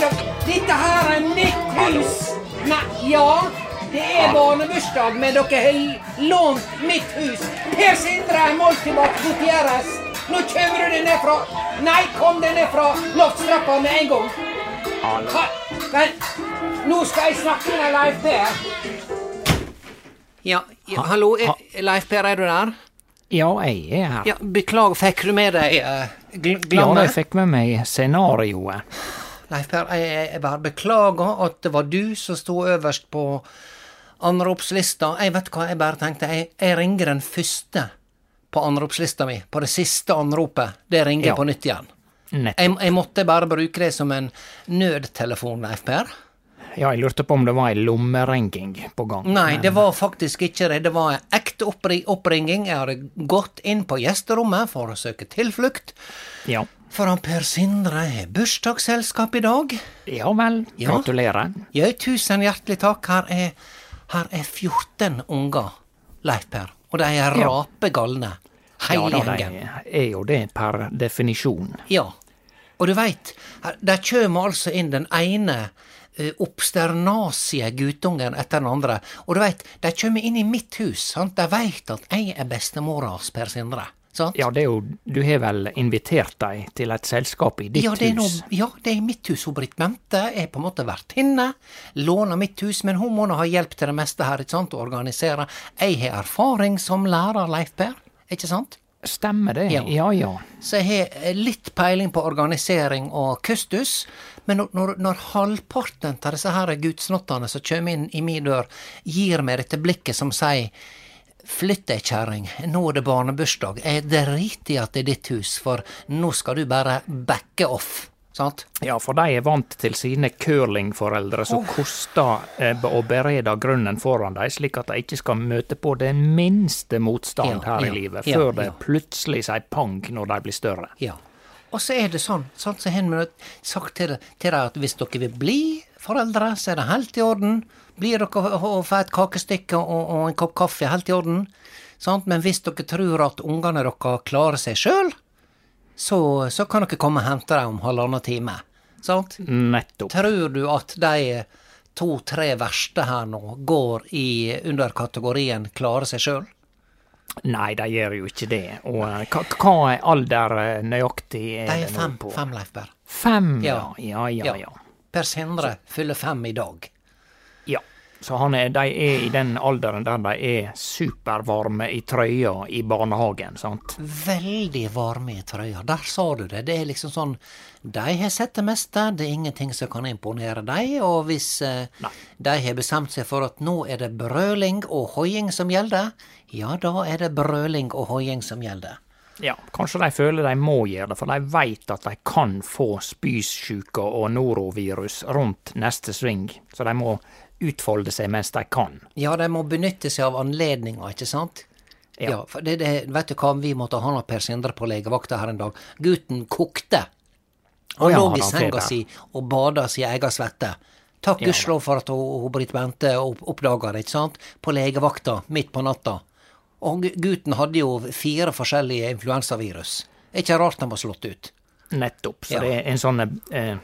dere. Dette her er mitt hus. Nei, ja. Det er barnebursdag, men dere har lånt mitt hus. Per Sindre Moltibak Gutierrez. Nå kommer du deg ned fra Nei, kom deg ned fra loftstrappa med en gang. Ha, vent, nå skal jeg snakke med Leif Per. Ja, ja hallo, er- Leif Per, er du der? Ja, jeg er her. Ja, Beklager, fikk du med deg uh, gl Ja, jeg fikk med meg scenarioet. Leif Per, jeg, jeg bare beklager at det var du som sto øverst på anropslista. Jeg vet hva, jeg bare tenkte, jeg, jeg ringer den første på anropslista mi, på det siste anropet. Det ringer Ja. på nytt igjen. Jeg, jeg måtte bare bruke det som en nødtelefon, Leif Per. Ja, jeg lurte på om det var ei lommeringing på gang. Nei, det var faktisk ikke det. Det var en ekte oppringing. Jeg hadde gått inn på gjesterommet for å søke tilflukt. Ja. For han Per Sindre har bursdagsselskap i dag. ja vel, gratulerer. Ja, tusen hjertelig takk. Her er, her er 14 unger, Leif Per. Og de er Ja. rapegalne, Ja hele da, gjengen. det er jo det per definisjon. Ja. Og du veit, der kjem altså inn den ene uh, obsternasie guttungen etter den andre. Og du veit, de kjem inn i mitt hus. sant? De veit at jeg er bestemora hans, Per Sindre. Sant? Ja, det er jo Du har vel invitert dem til et selskap i ditt ja, det er hus? ja, det er i mitt hus. Hun Britt Bente er på en måte vertinne. Låner mitt hus, men hun må nå ha hjelp til det meste her, ikke sant? Å organisere. Jeg har erfaring som lærer, Leif Per. Ikke sant? Stemmer det? Ja. Ja ja. Så jeg har litt peiling på organisering og kustus. Men når, når, når halvparten av disse her gudsnottene som kommer inn i min dør, gir meg dette blikket som sier Flytt deg, kjerring, nå er det barnebursdag. Jeg driter i at det er ditt hus, for nå skal du bare backe off. Sant? Ja, for de er vant til sine curlingforeldre som koster eh, å berede grunnen foran dem, slik at de ikke skal møte på den minste motstand Ja, her ja, i livet, ja, før det ja. plutselig sier pang når de blir større. Ja. Og så er det sånn, sånn så har sagt til, til deg at hvis dere vil bli foreldre, så er det helt i orden. Blir dere og få et kakestykke og, og en kopp kaffe, helt i orden. Sant? Men hvis dere tror at ungene deres klarer seg sjøl, så, så kan dere komme og hente dem om halvannen time. Sant? Nettopp. Tror du at de to-tre verste her nå går i under kategorien klare seg sjøl? Nei, de gjør jo ikke det. Og eh, hva, hva er alder eh, nøyaktig er De det er fem, fem Leif Berr. Fem, ja. Ja. Ja, ja, ja. Per Sindre fyller fem i dag. Så han er, de er i den alderen der de er supervarme i trøya i barnehagen. sant? Veldig varme i trøya. Der sa du det. Det er liksom sånn De har sett det meste, det er ingenting som kan imponere dem, og hvis eh, de har bestemt seg for at nå er det brøling og hoiing som gjelder, ja, da er det brøling og hoiing som gjelder. Ja, Kanskje de føler de må gjøre det, for de veit at de kan få spysjuke og norovirus rundt neste sving. Så de må utfolde seg mens de kan. Ja, de må benytte seg av anledninga, ikke sant? Ja. Ja, for det, det, vet du hva, vi måtte ha Per Sindre på legevakta her en dag. Gutten kokte. Han ja, lå i senga si og bada si egen svette. Takk Ja. gudskjelov for at hun, Britt Bente opp, oppdaga det, ikke sant? På legevakta midt på natta. Og gutten hadde jo fire forskjellige influensavirus. Er ikke rart han var slått ut. Nettopp. Så det er en sånn eh,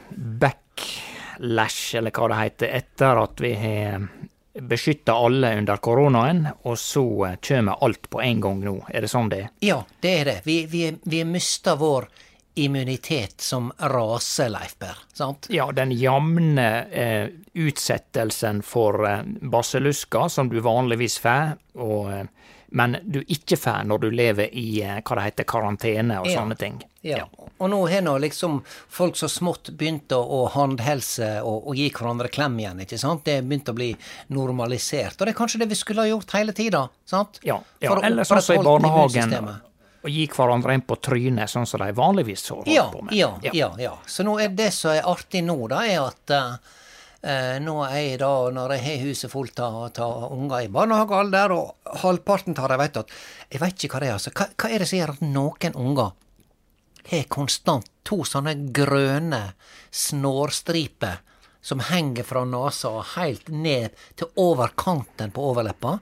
backlash, eller hva det heter, etter at vi har beskytta alle under koronaen, og så eh, kommer alt på en gang nå. Er det sånn det er? Ja, det er det. Vi, vi, vi mister vår immunitet som rase, Leif Berr. Sant? Ja, den jevne eh, utsettelsen for eh, basillusker som du vanligvis får, og, eh, men du ikke får når du lever i eh, hva det heter, karantene og Ja. sånne ting. Ja. Og nå har nå liksom folk så smått begynt å, å handhelse og, og gi hverandre klem igjen, ikke sant? Det er begynt å bli normalisert. Og det er kanskje det vi skulle ha gjort hele tida, sant? Ja, ja. For eller sånn som i barnehagen, og gi hverandre en på trynet, sånn som de vanligvis holder Ja, på med. ja, ja, ja. Så nå er det som er artig nå, da, er at eh, nå er jeg da, når jeg har huset fullt av, unger i barnehagealder, og halvparten av dem vet at Jeg vet ikke hva det er, altså. Hva, hva er det som gjør at noen unger har konstant to sånne grønne snårstriper som henger fra nesa og helt ned til over kanten på overleppa.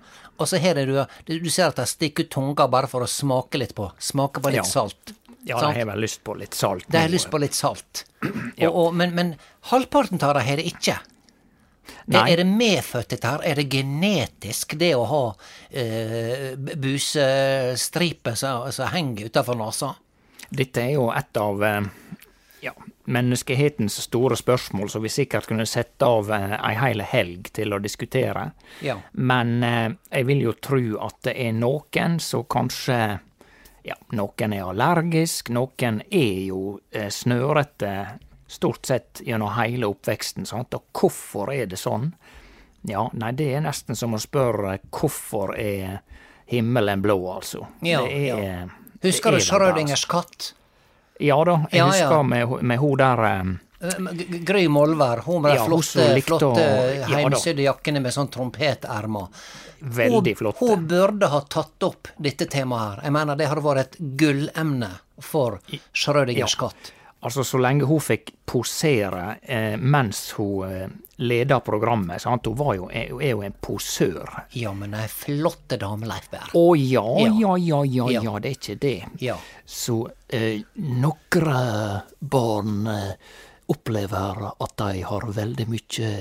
Og så her er du, du ser at de stikker ut tunga bare for å smake litt på. Smake på litt Ja. salt. Ja, de har vel lyst på litt salt. De har lyst på litt salt. Og, og, men, men halvparten av dem har det ikke. Er, er det medfødt, dette her? Er det genetisk, det å ha eh, busestriper som som henger utafor nesa? Dette er jo et av eh, ja, menneskehetens store spørsmål, som vi sikkert kunne sette av eh, ei hel helg til å diskutere. Ja. Men eh, jeg vil jo tro at det er noen som kanskje Ja, noen er allergisk, noen er jo eh, snørete stort sett gjennom hele oppveksten, sant? og hvorfor er det sånn? Ja, nei, det er nesten som å spørre hvorfor er himmelen blå, altså. Ja, det er, ja. det Husker er du vel Schrødingers katt? Ja da, jeg Ja, ja. husker med, med hun der eh, Gry Molvær, hun med de Ja, flotte, flotte, å- heimsydde jakkene med sånn trompetermer. Veldig Hun- flotte. Hun burde ha tatt opp dette temaet her. Jeg mener, det hadde vært et gullemne for Schrødingers Ja. katt. Altså, så lenge hun fikk posere eh, mens hun eh, leda programmet, sant? hun var jo, er, er jo en posør. Ja, men ei flotte dame, Leif Berr. Å ja, Ja. ja, ja, ja, Ja. det er ikke det. Ja. Så eh, noen barn eh, opplever at de har veldig mye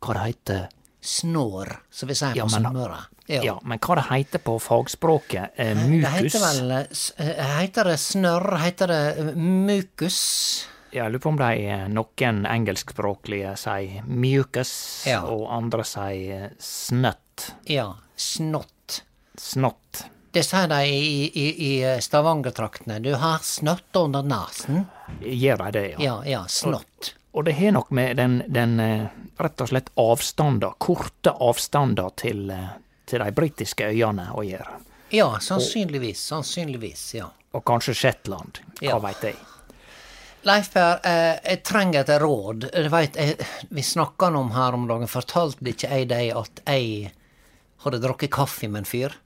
Hva det heter Snår, som vi sier Ja, på men- Sunnmøre. ja. men hva det heter på fagspråket? Eh, Det heter vel eh, eh, Heter det snørr? Heter det eh, mukus? Ja, Jeg lurer på om de er noen engelskspråklige sier mucus, Ja. og andre sier eh, snøtt. Ja, snott. Snott. Det sier de i, i, i Stavanger-traktene. Du har snott under nesen. Gjør de det, ja? Ja, ja, snott. Og det har nok med den, den eh, rett og slett avstander, korte avstander til, eh, til de britiske øyene å gjøre. Ja, sannsynligvis. Sannsynligvis, ja. Og kanskje Shetland, hva Ja. veit jeg. Leif Per, eh, jeg trenger et råd. Du veit, vi snakka om her om dagen, fortalte ikke jeg deg at jeg hadde drukket kaffe med en fyr?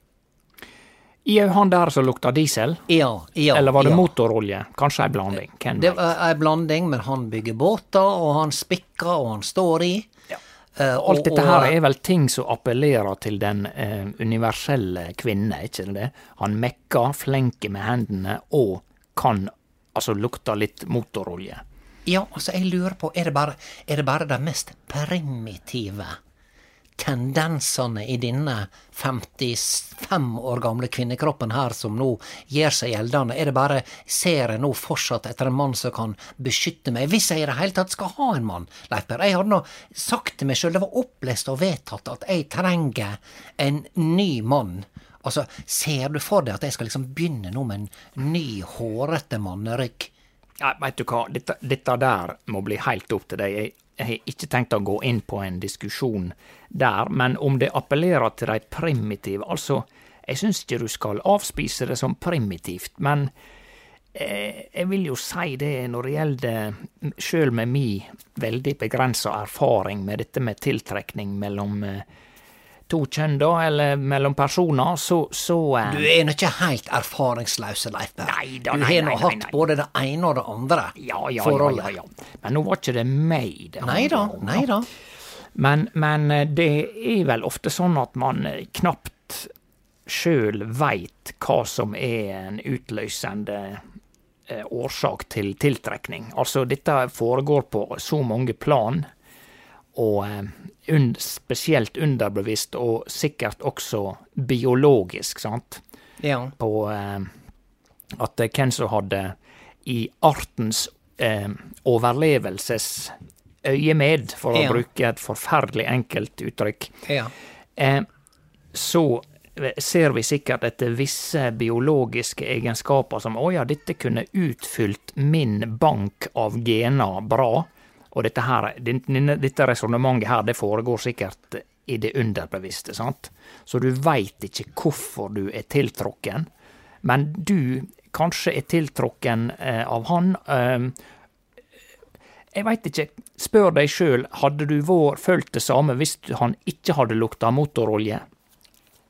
I han der som lukta diesel? Ja, ja. Eller var det ja. motorolje? Kanskje ei blanding? Hvem Det er var ei blanding, men han bygger båter, og han spikker, og han står i. Ja. Eh, Alt dette her er vel ting som appellerer til den uh, universelle kvinne, ikke det? Han mekker, flenker med hendene og kan altså lukta litt motorolje. Ja, altså, jeg lurer på, er det bare, er det, bare det mest primitive tendensene i denne 55 år gamle kvinnekroppen her som nå gjør seg gjeldende? Er det bare ser jeg nå fortsatt etter en mann som kan beskytte meg, hvis jeg i det hele tatt skal ha en mann, Leif Per? Jeg hadde nå sagt til meg sjøl, det var opplest og vedtatt, at jeg trenger en ny mann. Altså, ser du for deg at jeg skal liksom begynne nå med en ny, hårete mannerygg? Ja, veit du hva, dette, dette der må bli helt opp til deg. Jeg, jeg har ikke tenkt å gå inn på en diskusjon der, men om det appellerer til de primitive Altså, jeg syns ikke du skal avspise det som primitivt, men eh, jeg vil jo si det når det gjelder Sjøl med mi veldig begrensa erfaring med dette med tiltrekning mellom eh, to kjønn, da, eller mellom personer, så, så eh, Du er nå ikke helt erfaringsløs, Leif Berr. Du har nå hatt både det ene og det andre ja, ja, ja, forholdet. ja, ja. Men nå var ikke det meg det Nei da, om, nei da. Men, men eh, det er vel ofte sånn at man eh, knapt sjøl veit hva som er en utløsende eh, årsak til tiltrekning. Altså, dette foregår på så mange plan, og un spesielt underbevisst, og sikkert også biologisk, sant? Ja. På eh, at hvem som hadde i artens eh, overlevelsesøyemed, for å Ja. bruke et forferdelig enkelt uttrykk, ja. eh, så ser vi sikkert etter visse biologiske egenskaper som å ja, dette kunne utfylt min bank av gener bra. Og dette, her, dette resonnementet her, det foregår sikkert i det underbevisste, sant? Så du veit ikke hvorfor du er tiltrukken, men du kanskje er tiltrukken eh, av han. Eh, jeg veit ikke, spør deg sjøl, hadde du vår følt det samme hvis han ikke hadde lukta motorolje?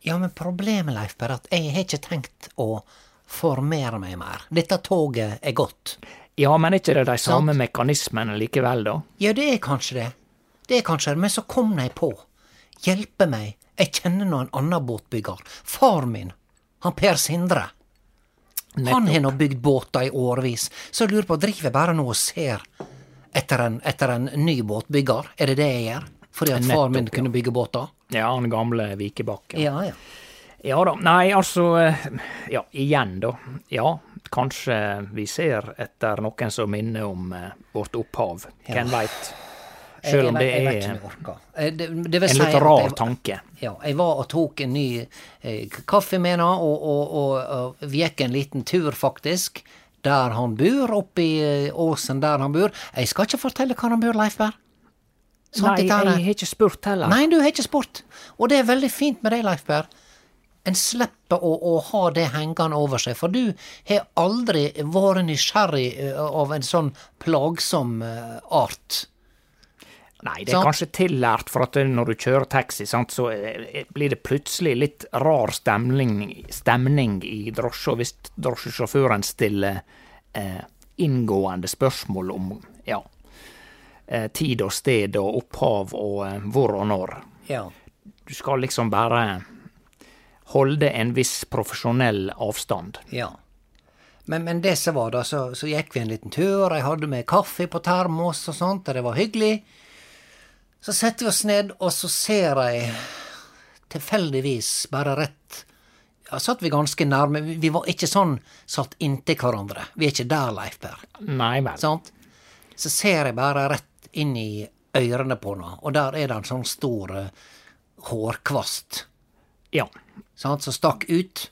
Ja, men problemet, Leif er at jeg har ikke tenkt å formere meg mer. Dette toget er gått. Ja, men er ikke det de samme mekanismene likevel, da? Ja, det er kanskje det. Det er kanskje det, men så kom jeg på. Hjelpe meg, jeg kjenner nå en annen båtbygger. Far min, han Per Sindre. Han har nå bygd båter i årevis, så jeg lurer på, driver jeg bare nå og ser etter en, etter en ny båtbygger? Er det det jeg gjør? Fordi at far min Nettopp, ja. kunne bygge båter? Ja, han gamle Vikebakken. Ja, ja. Ja da. Nei, altså eh, Ja, igjen, da. Ja, kanskje vi ser etter noen som minner om eh, vårt opphav. Hvem veit? Sjøl om det jeg, jeg, er ikke jeg. Eh, Det, det en litt rar jeg- tanke. Ja, jeg var og tok en ny eh, kaffe med henne, og, og, og, og vi gikk en liten tur, faktisk, der han bor, oppe i åsen der han bor. Jeg skal ikke fortelle hvor han bor, Leif. Sånn, Nei, er- jeg har ikke spurt heller. Nei, du har ikke spurt. Og det er veldig fint med deg, Leif Berr. En slipper å, å ha det hengende over seg, for du har aldri vært nysgjerrig eh, av en sånn plagsom eh, art. Nei, det er kanskje tillært for at når du kjører taxi, sant, så eh, blir det plutselig litt rar stemning, stemning i drosja hvis drosjesjåføren stiller eh, inngående spørsmål om ja, eh, tid og sted og opphav og eh, hvor og når. Ja. Du skal liksom bare holde en viss profesjonell avstand. Ja. Men, men det som var da, så, så gikk vi en liten tur, jeg hadde med kaffe på termos og sånt, og det var hyggelig. Så setter vi oss ned, og så ser jeg tilfeldigvis bare rett Ja, satt vi ganske nærme, vi var ikke sånn satt inntil hverandre. Vi er ikke der, Leif Per. Nei vel. Sånt? Så ser jeg bare rett inn i ørene på henne, og der er det en sånn stor uh, hårkvast, Ja. Sant, som stakk ut.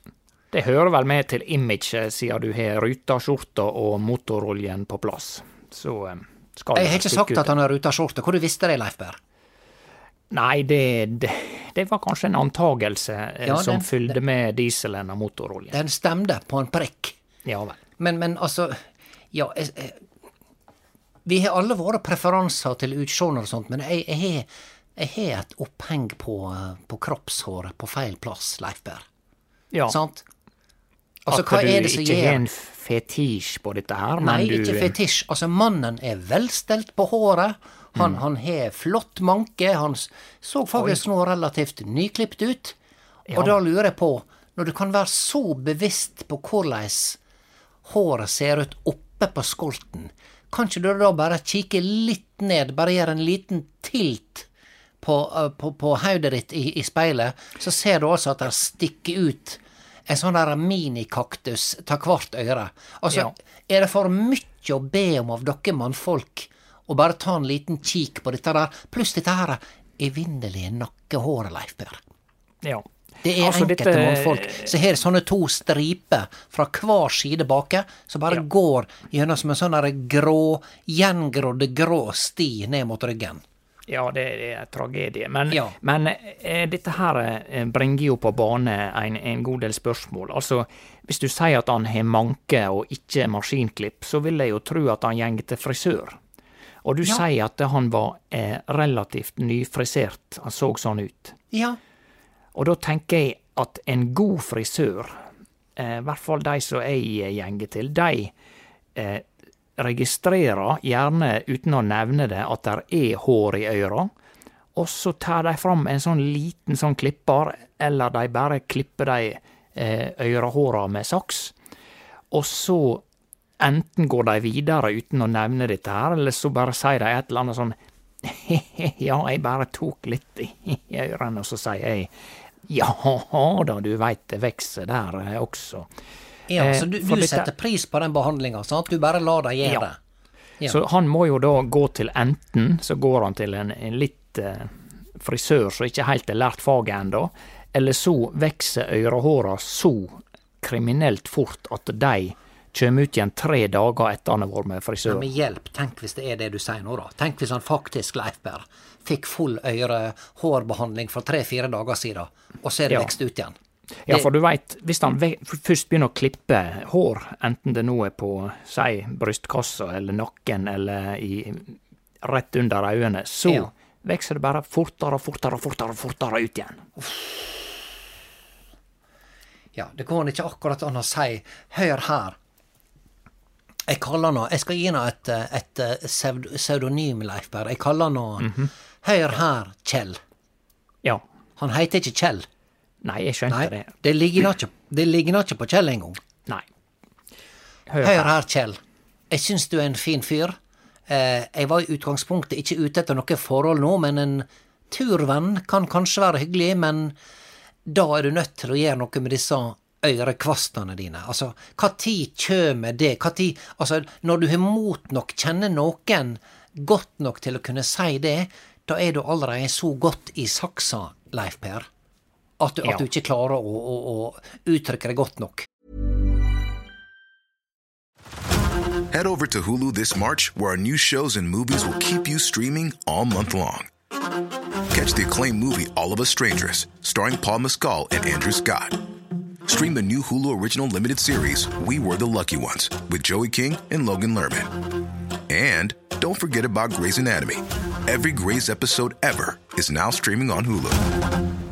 Det hører vel med til imaget, siden du har ruta skjorta og motoroljen på plass. Så eh, skal Jeg har ikke sagt ut. at han har rutaskjorte. Hvor du visste det, Leif Per? Nei, det, det, det var kanskje en antagelse eh, Ja, som den- fyllde med dieselen og motoroljen. Den stemte på en prikk. Ja vel. Men, men altså Ja, jeg, jeg, vi har alle våre preferanser til utsjående og sånt, men jeg, jeg, har, jeg har et oppheng på, eh, på kroppshåret på feil plass, Leif Berr. Ja, Sant? Altså, at du ikke har en fetisj på dette her, Nei, du ikke fetisj. Altså, mannen er velstelt på håret. Han, han har flott manke. Han så faktisk nå relativt nyklipt ut. Og da lurer jeg på, når du kan være så bevisst på hvordan håret ser ut oppe på skolten, kan ikke du da bare kikke litt ned, bare gjøre en liten tilt på, eh, på, på hodet ditt i, i speilet, så ser du altså at det stikker ut en sånn der minikaktus av hvert øre. Altså, Ja. er det for mye å be om av dere mannfolk å bare ta en liten kikk på dette der, pluss dette her evinnelige nakkehåret, Leif Per? Ja. Det er Altså, enkelte dette- mannfolk som har sånne to striper fra hver side bake, som bare Ja. går gjennom som en sånn grå, gjengrodde grå sti ned mot ryggen. Ja, det er en tragedie. Men, Ja. men eh, dette her eh, bringer jo på bane en, en god del spørsmål. Altså, hvis du sier at han har manke og ikke maskinklipp, så vil jeg jo tro at han går til frisør. Og du Ja. sier at han var eh, relativt nyfrisert, han så sånn ut. Ja, Og da tenker jeg at en god frisør, eh, i hvert fall de som jeg gjenger til, de eh, registrerer, gjerne uten å nevne det, at det er hår i øra. Og så tar de fram en sånn liten sånn klipper, eller de bare klipper de eh, ørehåra med saks. Og så enten går de videre uten å nevne dette her, eller så bare sier de et eller annet sånn ja, jeg bare tok litt i i ørene, og så sier jeg ja da, du veit det vokser der eh, også. Ja Eh, så du, du setter pris på den behandlinga, sant? Du bare lar dem gjøre Ja. det. Ja. Så han må jo da gå til enten så går han til en, en litt eh, frisør som ikke helt har lært faget ennå, eller så vokser ørehåra så kriminelt fort at de kommer ut igjen tre dager etter han har vært med Ja, frisør. med hjelp, tenk hvis det er det du sier nå, da. Tenk hvis han faktisk, Leif Berr, fikk full ørehårbehandling for tre-fire dager siden, og så er det Ja. vekst ut igjen. Ja, for du veit, hvis han først begynner å klippe hår, enten det nå er på, si, brystkassa eller nakken eller i, rett under øynene, så Ja. vokser det bare fortere og fortere og fortere, fortere ut igjen. Ja, det går ikke akkurat an å si 'hør her'. Jeg kaller nå Jeg skal gi nå et, et, et eh, pseudonym, Leif Berr. Jeg kaller nå Mhm. 'Hør her, Kjell'. Ja. Han heter ikke Kjell. Nei, jeg skjønte Nei, det. det ligner ikke, det ligner ikke på Kjell engang. Nei. Hør, Hør her. Kjell. Jeg syns du er en fin fyr. Eh, jeg var i utgangspunktet ikke ute etter noe forhold nå, men en turvenn kan kanskje være hyggelig, men da er du nødt til å gjøre noe med disse ørekvastene dine. Altså, hva tid kjem det? Hva tid Altså, når du har mot nok, kjenner noen godt nok til å kunne si det, da er du allerede så godt i saksa, Leif Per, at du, Ja. du ikke klarer å, å, å uttrykke det godt nok. Head over to Hulu this March, where our new shows and movies will keep you streaming all month long. Catch the acclaimed movie All of Us Strangers, starring Paul Mescal and Andrew Scott. Stream the new Hulu original limited series We Were the Lucky Ones with Joey King and Logan Lerman. And don't forget about Grey's Anatomy. Every Grey's episode ever is now streaming on Hulu.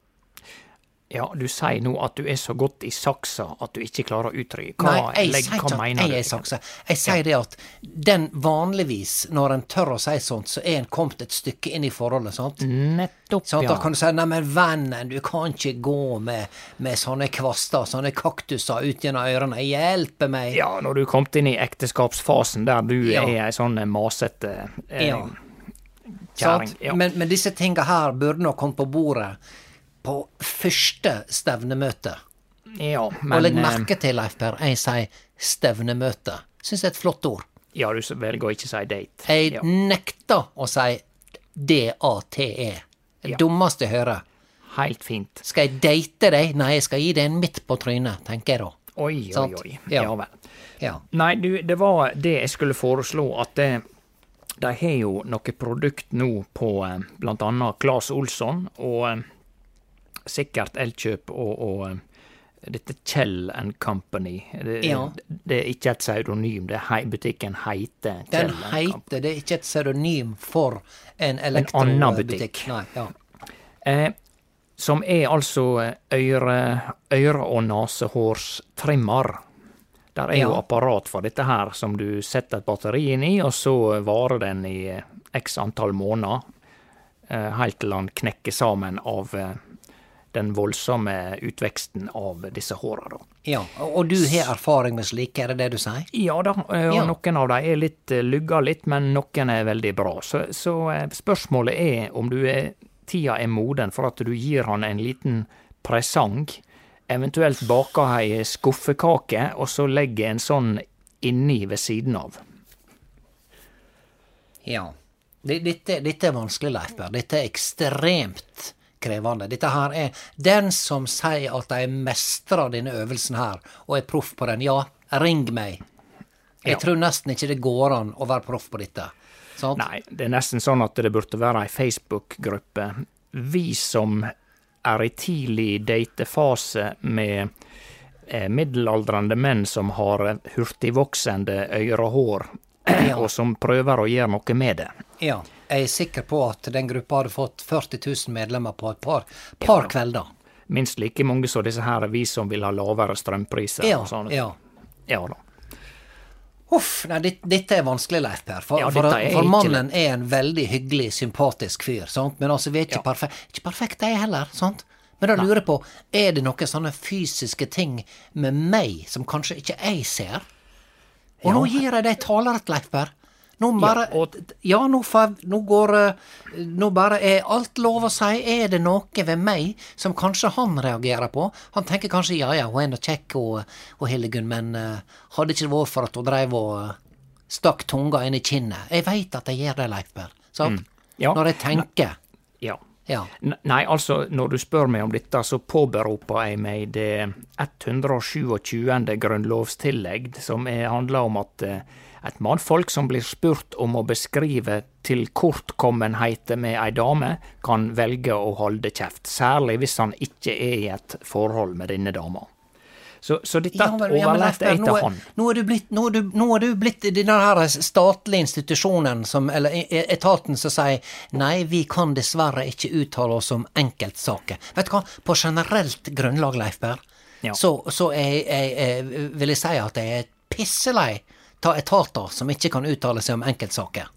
Ja, du sier nå at du er så godt i saksa at du ikke klarer å. Nei, Hva, jeg legg- sier hva ikke at jeg er saksa. Jeg sier det at den vanligvis, når en tør å si sånt, så er en kommet et stykke inn i forholdet, sant? Nettopp, sånn, ja. Da kan du si 'nei, men vennen, du kan ikke gå med, med sånne kvaster, sånne kaktuser ut gjennom ørene, hjelpe meg'. Ja, når du er kommet inn i ekteskapsfasen der du Ja. er ei sånn masete eh, Ja. kjerring. Ja. Men, men disse tinga her burde nok kommet på bordet på første stevnemøte. ja, Og men legg eh, merke til, Leif Per, jeg sier stevnemøte. Syns det er et flott ord. Ja, du velger å ikke si date. Jeg Ja. nekter å si D-A-T-E. Det Ja. dummeste jeg hører. Helt fint. Skal jeg date deg? Nei, jeg skal gi deg en midt på trynet, tenker jeg da. Oi, oi, Sant? oi. Ja. Ja vel. Ja. Nei, du, det var det jeg skulle foreslå, at det, de har jo noe produkt nå på bl.a. blant annet Claes Olsson, og eh, sikkert Elkjøp og, og dette Kjell and Company. Det, Ja. det er ikke et pseudonym, det hei, butikken heiter Kjell Den heiter Det er ikke et pseudonym for en annen elektrobutikk. butikk. Nei, ja. Eh, som er altså øre, øre- og nesehårstrimmer. Der er jo apparat for dette her, som du setter et batteri inn i, og så varer den i eh, x antall måneder, eh, helt til den knekker sammen av eh, den voldsomme utveksten av disse håra, ja. Og du har erfaring med slike, er det det du sier? Ja da, eh, og Ja. noen av dem er litt eh, lugga litt, men noen er veldig bra. Så, så eh, spørsmålet er om du er, tida er moden for at du gir han en liten presang, eventuelt baker ei skuffekake, og så legger en sånn inni ved siden av. Ja. Dette, dette er vanskelig, Leif Berr. Dette er ekstremt krevende. Dette her er Den som sier at de mestrer denne øvelsen her, og er proff på den, ja, ring meg. Jeg Ja. tror nesten ikke det går an å være proff på dette. Sant? Nei, det er nesten sånn at det burde være ei Facebook-gruppe. Vi som er i tidlig datefase med eh, middelaldrende menn som har hurtigvoksende ørehår, og som prøver å gjøre noe med det. Ja. Jeg er sikker på at den gruppa hadde fått 40 000 medlemmer på et par, par kvelder. Minst like mange som disse her, vi som vil ha lavere strømpriser. Ja, og sånt. ja. ja da. Uff, nei, dit- dette er vanskelig, Leif Per. For, Ja, for, for mannen ikke er en veldig hyggelig, sympatisk fyr. Sant? Men altså, vi er ikke Ja. perfekte. Ikke perfekte, jeg heller. sant? Men da lurer jeg på, er det noen sånne fysiske ting med meg som kanskje ikke jeg ser? Og nå gir jeg deg talerett, Leif Per. Nå bare Ja, og- Ja, nå, nå går eh, Nå bare er alt lov å si. Er det noe ved meg som kanskje han reagerer på? Han tenker kanskje ja ja, hun er nå kjekk og, og Hildegunn, men uh, hadde ikke det vært for at hun dreiv og eh, stakk tunga inn i kinnet. Jeg veit at jeg gjør det, Leif Per. Sant? Mm. Ja. Når jeg tenker. Ja. Ja. Nei, altså, når du spør meg om dette, så påberoper jeg meg det 127. grunnlovstillegg, som er, handler om at eh, et mannfolk som blir spurt om å beskrive tilkortkommenheter med ei dame, kan velge å holde kjeft, særlig hvis han ikke er i et forhold med denne dama. Så, så dette Ja, men- ja, men nå er-. Nå er du blitt, nå er du, nå er du blitt i denne her statlige institusjonen, som, eller e- e- etaten som sier nei, vi kan dessverre ikke uttale oss om enkeltsaker. Vet du hva, på generelt grunnlag, Leif Berr, Ja. så, så jeg, jeg, jeg, vil jeg si at jeg er pisselei av etater som ikke kan uttale seg om enkeltsaker.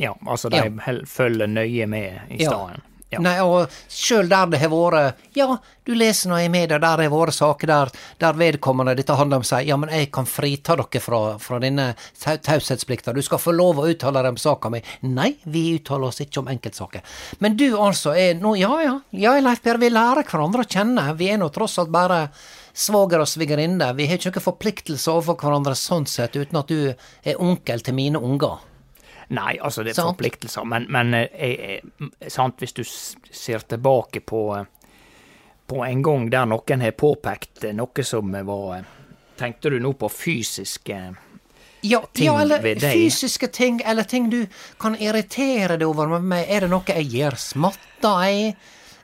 Ja, altså de Ja. følger nøye med i Ja. staden. Ja. Nei, og sjøl der det har vært Ja, du leser nå i media, der det har vært saker der, der vedkommende dette handler om sier ja, men jeg kan frita dere fra, fra denne taushetsplikta, du skal få lov å uttale deg om saka mi. Nei, vi uttaler oss ikke om enkeltsaker. Men du altså er nå Ja ja, ja Leif Per, vi lærer hverandre å kjenne. Vi er nå tross alt bare svoger og svigerinne. Vi har ikke noen forpliktelse overfor hverandre sånn sett, uten at du er onkel til mine unger. Nei, altså det er Sant. forpliktelser, men, men eh, jeg, jeg, sant, hvis du ser tilbake på, eh, på en gang der noen har påpekt eh, noe som var eh, Tenkte du nå på fysiske Ja, ting ja, eller ved deg. fysiske ting, eller ting du kan irritere deg over med. Er det noe jeg gjør? Smatter jeg?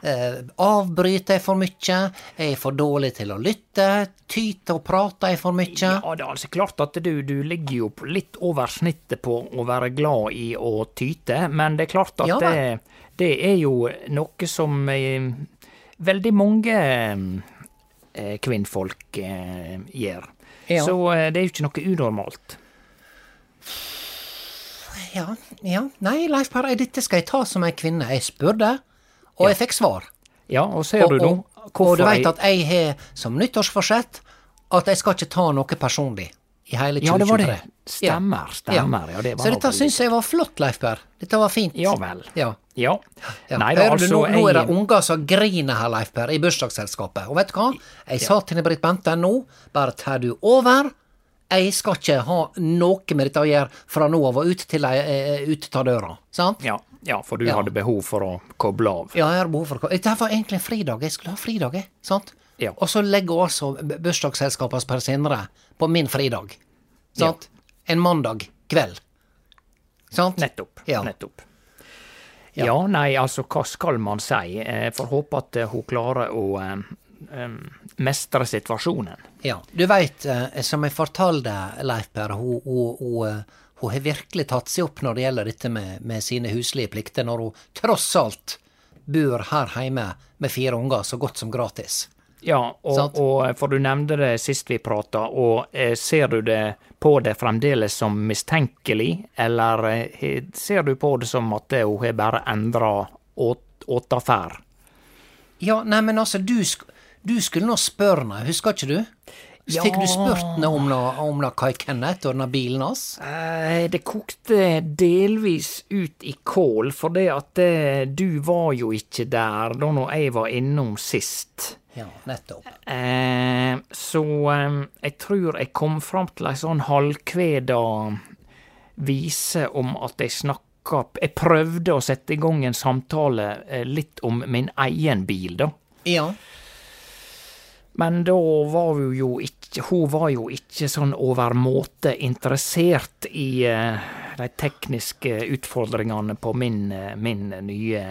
Eh, avbryter jeg for mye? Er jeg for dårlig til å lytte? Tyter og prater jeg for mye? Ja, det er altså klart at du, du ligger jo litt over snittet på å være glad i å tyte, men det er klart at Ja det, det er jo noe som eh, veldig mange eh, kvinnfolk eh, gjør. Ja. Så eh, det er jo ikke noe unormalt. Ja, ja. Nei, Leif Per, dette skal jeg ta som ei kvinne. Jeg spurte, og jeg fikk svar. Ja, og ser du nå og, og, og du veit at jeg har som nyttårsforsett at jeg skal ikke ta noe personlig i hele 2023. Ja, det var det. Stemmer, stemmer. Ja, det var Så dette syns jeg var flott, Leif Per. Dette var fint. Ja vel. Ja. Ja. Ja. Nei da, Hører du, altså nå, nå er det unger som griner her, Leif Per, i bursdagsselskapet. Og vet du hva? Jeg sa til Britt Bente nå, bare tar du over. Jeg skal ikke ha noe med dette å gjøre fra nå av og ut til jeg er ute av døra. Sant? Ja, ja, for du Ja. hadde behov for å koble av. Ja, jeg hadde behov for å koble Dette var egentlig en fridag. Jeg skulle ha fridag. Sant? Ja. Og så legger også b- per senere på min fridag. Sant? En mandag kveld. Sant? Nettopp. Ja. Nettopp. Ja. nei, altså, hva skal man si? Jeg Får håpe at eh, hun klarer å, eh, um, mestre situasjonen. Ja. Du veit, eh, som jeg fortalte Leif Per, hun, hun, hun, eh, hun har virkelig tatt seg opp når det gjelder dette med, med sine huslige plikter, når hun tross alt bor her hjemme med fire unger så godt som gratis. Ja, og, og for du nevnte det sist vi prata, og eh, ser du det på det fremdeles som mistenkelig, eller eh, ser du på det som at hun har bare endra åtferd? Ja, nei, men altså, du, du skulle nå spørre henne, husker ikke du? Ja. Fikk du spurt om noe, om noe Kai Kenneth og denne bilen hans? Eh, det kokte delvis ut i kål, for det at eh, du var jo ikke der da når jeg var innom sist. Ja, nettopp. Eh, så eh, jeg tror jeg kom fram til ei sånn halvkveda vise om at jeg snakka Jeg prøvde å sette i gang en samtale eh, litt om min egen bil, da. Ja. Men da var hun jo ikke Hun var jo ikke sånn overmåte interessert i eh, de tekniske utfordringene på min, eh, min nye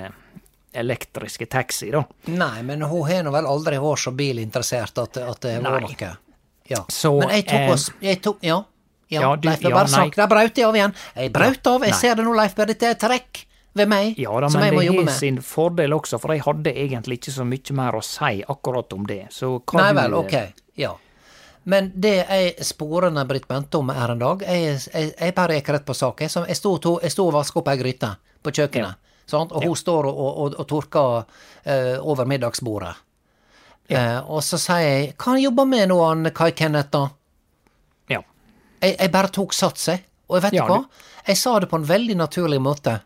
elektriske taxi, da. Nei, men hun har nå vel aldri vært så bilinteressert at, at det var noe. Ja. Så, men jeg tok eh, oss Jeg tok Ja. Ja, Ja, du- Leif ja, bare snakk. Der brøt jeg av igjen. Jeg brøt av. Jeg nei. ser det nå, Leif Berr. Dette er trekk ved meg Ja da, som jeg men må det jobbe har med. sin fordel også, for jeg hadde egentlig ikke så mye mer å si akkurat om det. Så hva Nei vel, ok. Ja. Men det jeg sporene Britt Bente om her en dag, jeg, jeg, jeg bare gikk rett på sak. Jeg, jeg sto og vaska opp ei gryte på kjøkkenet, sant? og hun står og, og, og torker uh, over middagsbordet. Eh, og så sier jeg 'Hva jobber med nå, han Kai Kenneth', da? Ja. Jeg, jeg bare tok sats, jeg. Og vet Ja, du hva? Jeg sa det på en veldig naturlig måte.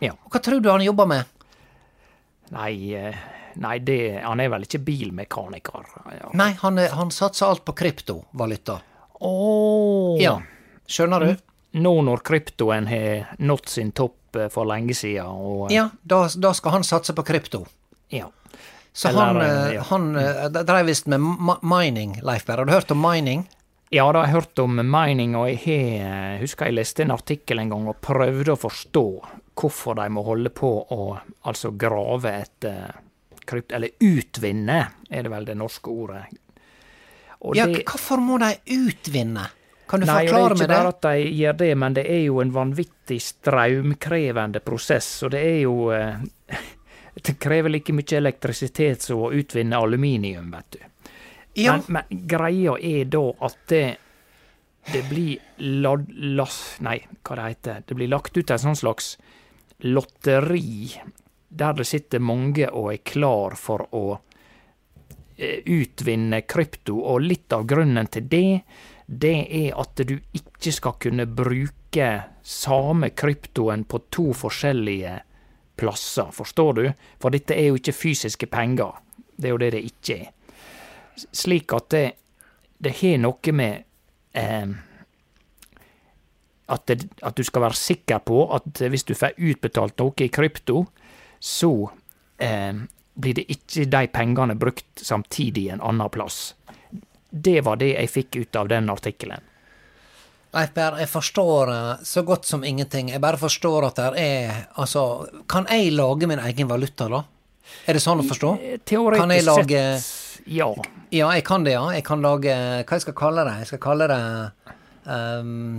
Ja. Og hva tror du han jobber med? Nei, eh, nei det, han er vel ikke bilmekaniker? Ja. Nei, han, han satser alt på kryptovaluta. Åh. Ja. Skjønner du? Nå når kryptoen har nådd sin topp eh, for lenge siden, og Ja, da, da skal han satse på krypto. ja. Så Eller, han, eh, eh, ja. han eh, dreiv visst med mining, Leif Berr. Har du hørt om mining? Ja, da har jeg hørt om mining, og jeg eh, husker jeg leste en artikkel en gang og prøvde å forstå hvorfor de må holde på å altså grave etter krypt... Eller utvinne, er det vel det norske ordet. Og Ja, det- hvorfor må de utvinne? Kan du Nei, og det Nei, det er forklare ikke bare at de gjør det, men det er jo en vanvittig strømkrevende prosess, og det er jo eh, Det krever like mye elektrisitet som å utvinne aluminium, vet du. Ja, Men, men greia er da at det, det blir lad, las, Nei, hva det heter Det blir lagt ut en sånn slags lotteri der det sitter mange og er klar for å eh, utvinne krypto, og litt av grunnen til det, det er at du ikke skal kunne bruke samme kryptoen på to forskjellige plasser, forstår du? For dette er jo ikke fysiske penger. Det er jo det det ikke er slik at det, det har noe med eh, at, det, at du skal være sikker på at hvis du får utbetalt noe i krypto, så eh, blir det ikke de pengene brukt samtidig en annen plass. Det var det jeg fikk ut av den artikkelen. Leif Berr, jeg forstår eh, så godt som ingenting. Jeg bare forstår at det er Altså, kan jeg lage min egen valuta, da? Er det sånn å forstå? Teoretisk lage sett, ja. Ja, jeg kan det, ja. Jeg kan lage Hva jeg skal kalle det? Jeg skal kalle det ehm,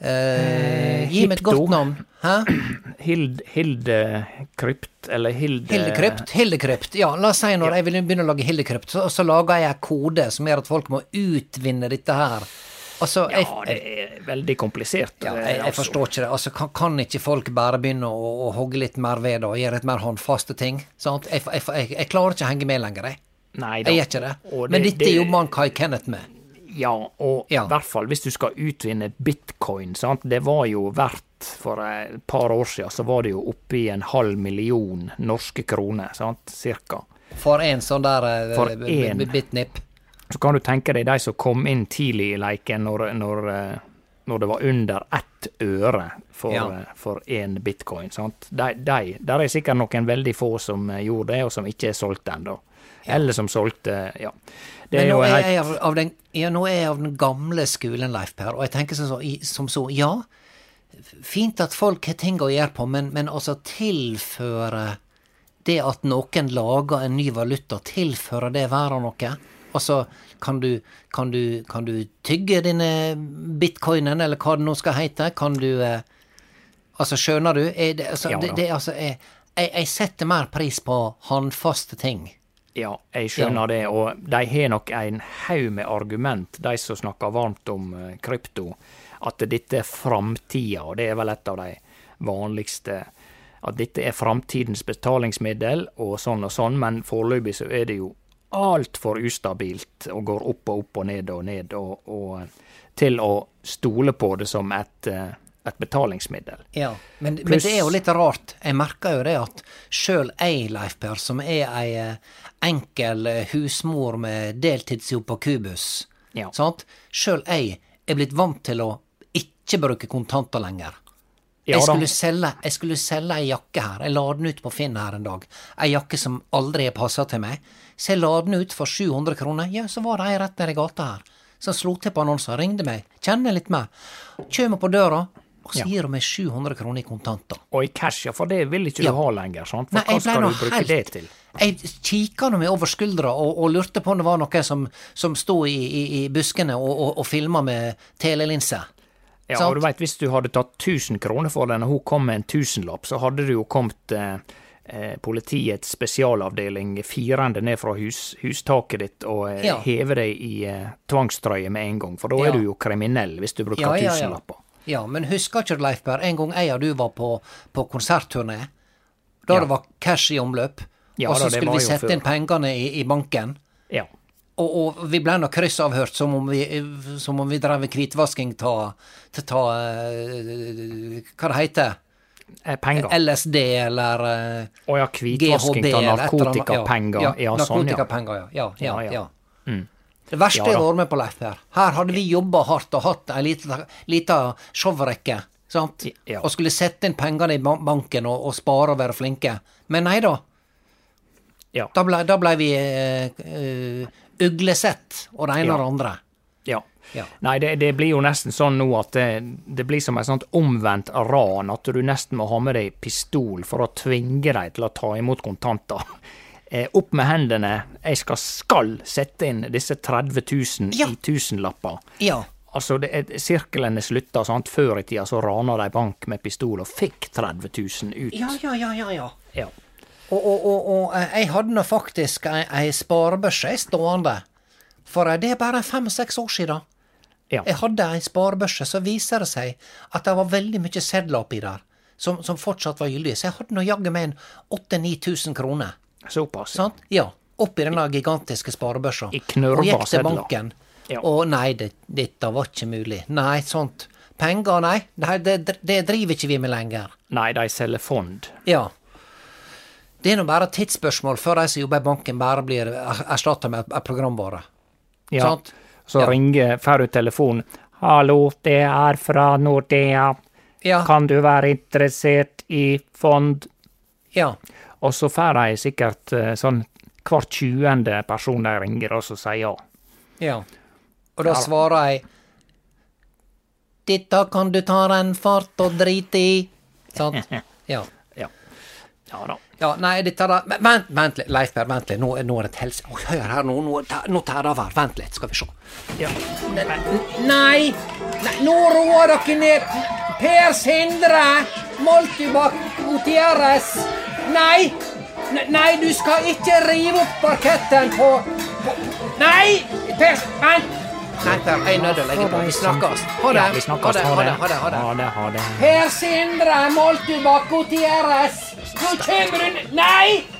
eh, Gi meg et godt navn. Hæ? Hild, Hildekrypt, eller Hilde... Hildekrypt? Hildekrypt. Ja, la oss si når jeg vil begynne å lage Hildekrypt, så, så lager jeg en kode som gjør at folk må utvinne dette her. Altså, jeg, Ja, det er veldig komplisert. ja, eh, jeg, jeg altså. forstår ikke det. Altså, kan, kan ikke folk bare begynne å, å hogge litt mer ved og gjøre litt mer håndfaste ting? Jeg, jeg klarer ikke å henge med lenger, jeg. Nei da. Jeg gjør ikke det. det Men dette det- jobber han Kai Kenneth med. Ja, og i Ja. hvert fall hvis du skal utvinne bitcoin, sant. Det var jo verdt for et par år siden, så var det jo oppe i en halv million norske kroner, sant, cirka. For en sånn der eh, For en. bitnip. Så kan du tenke deg de som kom inn tidlig i leiken når, når, eh, når det var under ett øre for, Ja. eh, én bitcoin. sant? De, de, der er sikkert noen veldig få som gjorde det, og som ikke er solgt ennå. Eller som solgte Ja. Det Men nå er, jeg av, av den, ja, nå er jeg av den gamle skolen, Leif Per, og jeg tenker som så, som så, ja, fint at folk har ting å gjøre på, men, men altså tilføre det at noen lager en ny valuta, tilfører det verden noe? Altså, kan du, kan du, kan du tygge denne bitcoinen, eller hva det nå skal hete? Kan du eh, Altså, skjønner du? Er det, altså, Ja det, det, altså, jeg, jeg, jeg setter mer pris på håndfaste ting. Ja, jeg skjønner det, og de har nok en haug med argument, de som snakker varmt om eh, krypto, at dette er framtida, og det er vel et av de vanligste At dette er framtidens betalingsmiddel, og sånn og sånn, men foreløpig så er det jo altfor ustabilt, og går opp og opp og ned og ned, og, og eh, til å stole på det som et, eh, et betalingsmiddel. Ja, men, men det er jo litt rart. Jeg merker jo det at sjøl jeg, Leif Per, som er ei eh, enkel eh, husmor med deltidsjobb på Kubus, Ja. sjøl jeg er blitt vant til å ikke bruke kontanter lenger. Ja jeg, skulle selge, jeg skulle selge ei jakke her. Jeg la den ut på Finn her en dag. Ei jakke som aldri har passa til meg. Så jeg la den ut for 700 kroner. Ja, så var det ei rett nedi gata her. Så slo til på annonsen, ringde meg, kjenner litt med. Kjem på døra, og så gir hun meg 700 kroner i kontanter. Og i cash, ja, for det vil ikke du ha lenger, sant? For Nei, hva skal du bruke helt- det til? Jeg kikka nå meg over skuldra og, og lurte på om det var noen som, som sto i, i, i buskene og, og, og filma med telelinse. Ja, Sant? og du vet, hvis du hadde tatt 1000 kroner for den, og hun kom med en tusenlapp, så hadde du jo kommet eh, eh, politiets spesialavdeling firende ned fra hus, hustaket ditt og eh, Ja. heve deg i eh, tvangstrøye med en gang, for da Ja. er du jo kriminell hvis du bruker ja. tusenlapper. Ja, men husker ikke du, Leif Berr, en gang jeg og du var på, på konsertturné, da Ja. det var cash i omløp, Ja og så da, skulle vi sette inn pengene i, i banken, Ja. og, og vi ble nå kryssavhørt som om vi, som om vi drev hvitvasking av eh, Hva det heter Eh, Penger. LSD eller Å ja, hvitvasking GHB av eller annet. narkotikapenger. Ja, Ja, sånn, ja. narkotikapenger, ja. Ja, ja, Ja, ja. ja. Det verste Ja, jeg har vært med på, Leif Per. Her hadde vi jobba hardt og hatt ei lita, showrekke. Sant? Ja. Og skulle sette inn pengene i banken og, og spare og være flinke. Men nei da. Ja. Da blei ble vi eh, uglesett og det ene og det andre. Ja. Ja. Nei, det, det blir jo nesten sånn nå at det, det blir som et sånt omvendt ran, at du nesten må ha med deg pistol for å tvinge deg til å ta imot kontanter. Eh, opp med hendene, jeg skal, skal sette inn disse 30 000 Ja. i tusenlapper. Ja. Altså, det er, sirkelen er slutta, sant. Før i tida så rana de bank med pistol og fikk 30 000 ut. Ja, ja, ja, ja, ja. Ja. Og, og, og, og eh, jeg hadde nå faktisk ei, ei sparebørse stående. For eh, det er bare fem-seks år siden. Ja. Jeg hadde ei sparebørse, så viser det seg at det var veldig mye sedler oppi der. Som, som fortsatt var gyldige. Så jeg hadde nå jaggu meg en 8000-9000 kroner. Såpass. Sant? Ja. Oppi denne gigantiske sparebørsa. I Og gikk til banken. Ja. Og nei, det, dette var ikke mulig. Nei, sånt. Penger, nei. Det, det, det driver ikke vi med lenger. Nei, de selger fond. Ja. Det er nå bare et tidsspørsmål før de som jobber i banken, bare blir erstatta med et programvare. Ja. Sant? Så Ja. ringer, får du telefon. 'Hallo, det er fra Nordea. Ja. Kan du være interessert i fond?' Ja. Og så får de sikkert eh, sånn hver tjuende person de ringer, og så sier ja. ja. Og da svarer jeg Dette kan du ta en fart og drite i. Sant? Ja. Ja. Ja da. Ja, nei, dette da Vent, vent litt, Leif Per, vent litt. Nå, nå er det et helse... Oh, hør her, nå, nå, nå av her. Vent litt, skal vi se. Ja. Nei! nei nå roer dere ned. Per Sindre Moltibakk Gutierrez. Nei! Nei, du skal ikke rive opp parketten på, på Nei! Per, vent! Nei, Per, jeg er nødt til å legge på. Vi snakkes. Ha det. Ja, vi snakkes. Ha det, ha det, ha det. Ha det, ha det. Per Sindre Moltibakk Gutierrez. Nå kommer du Nei!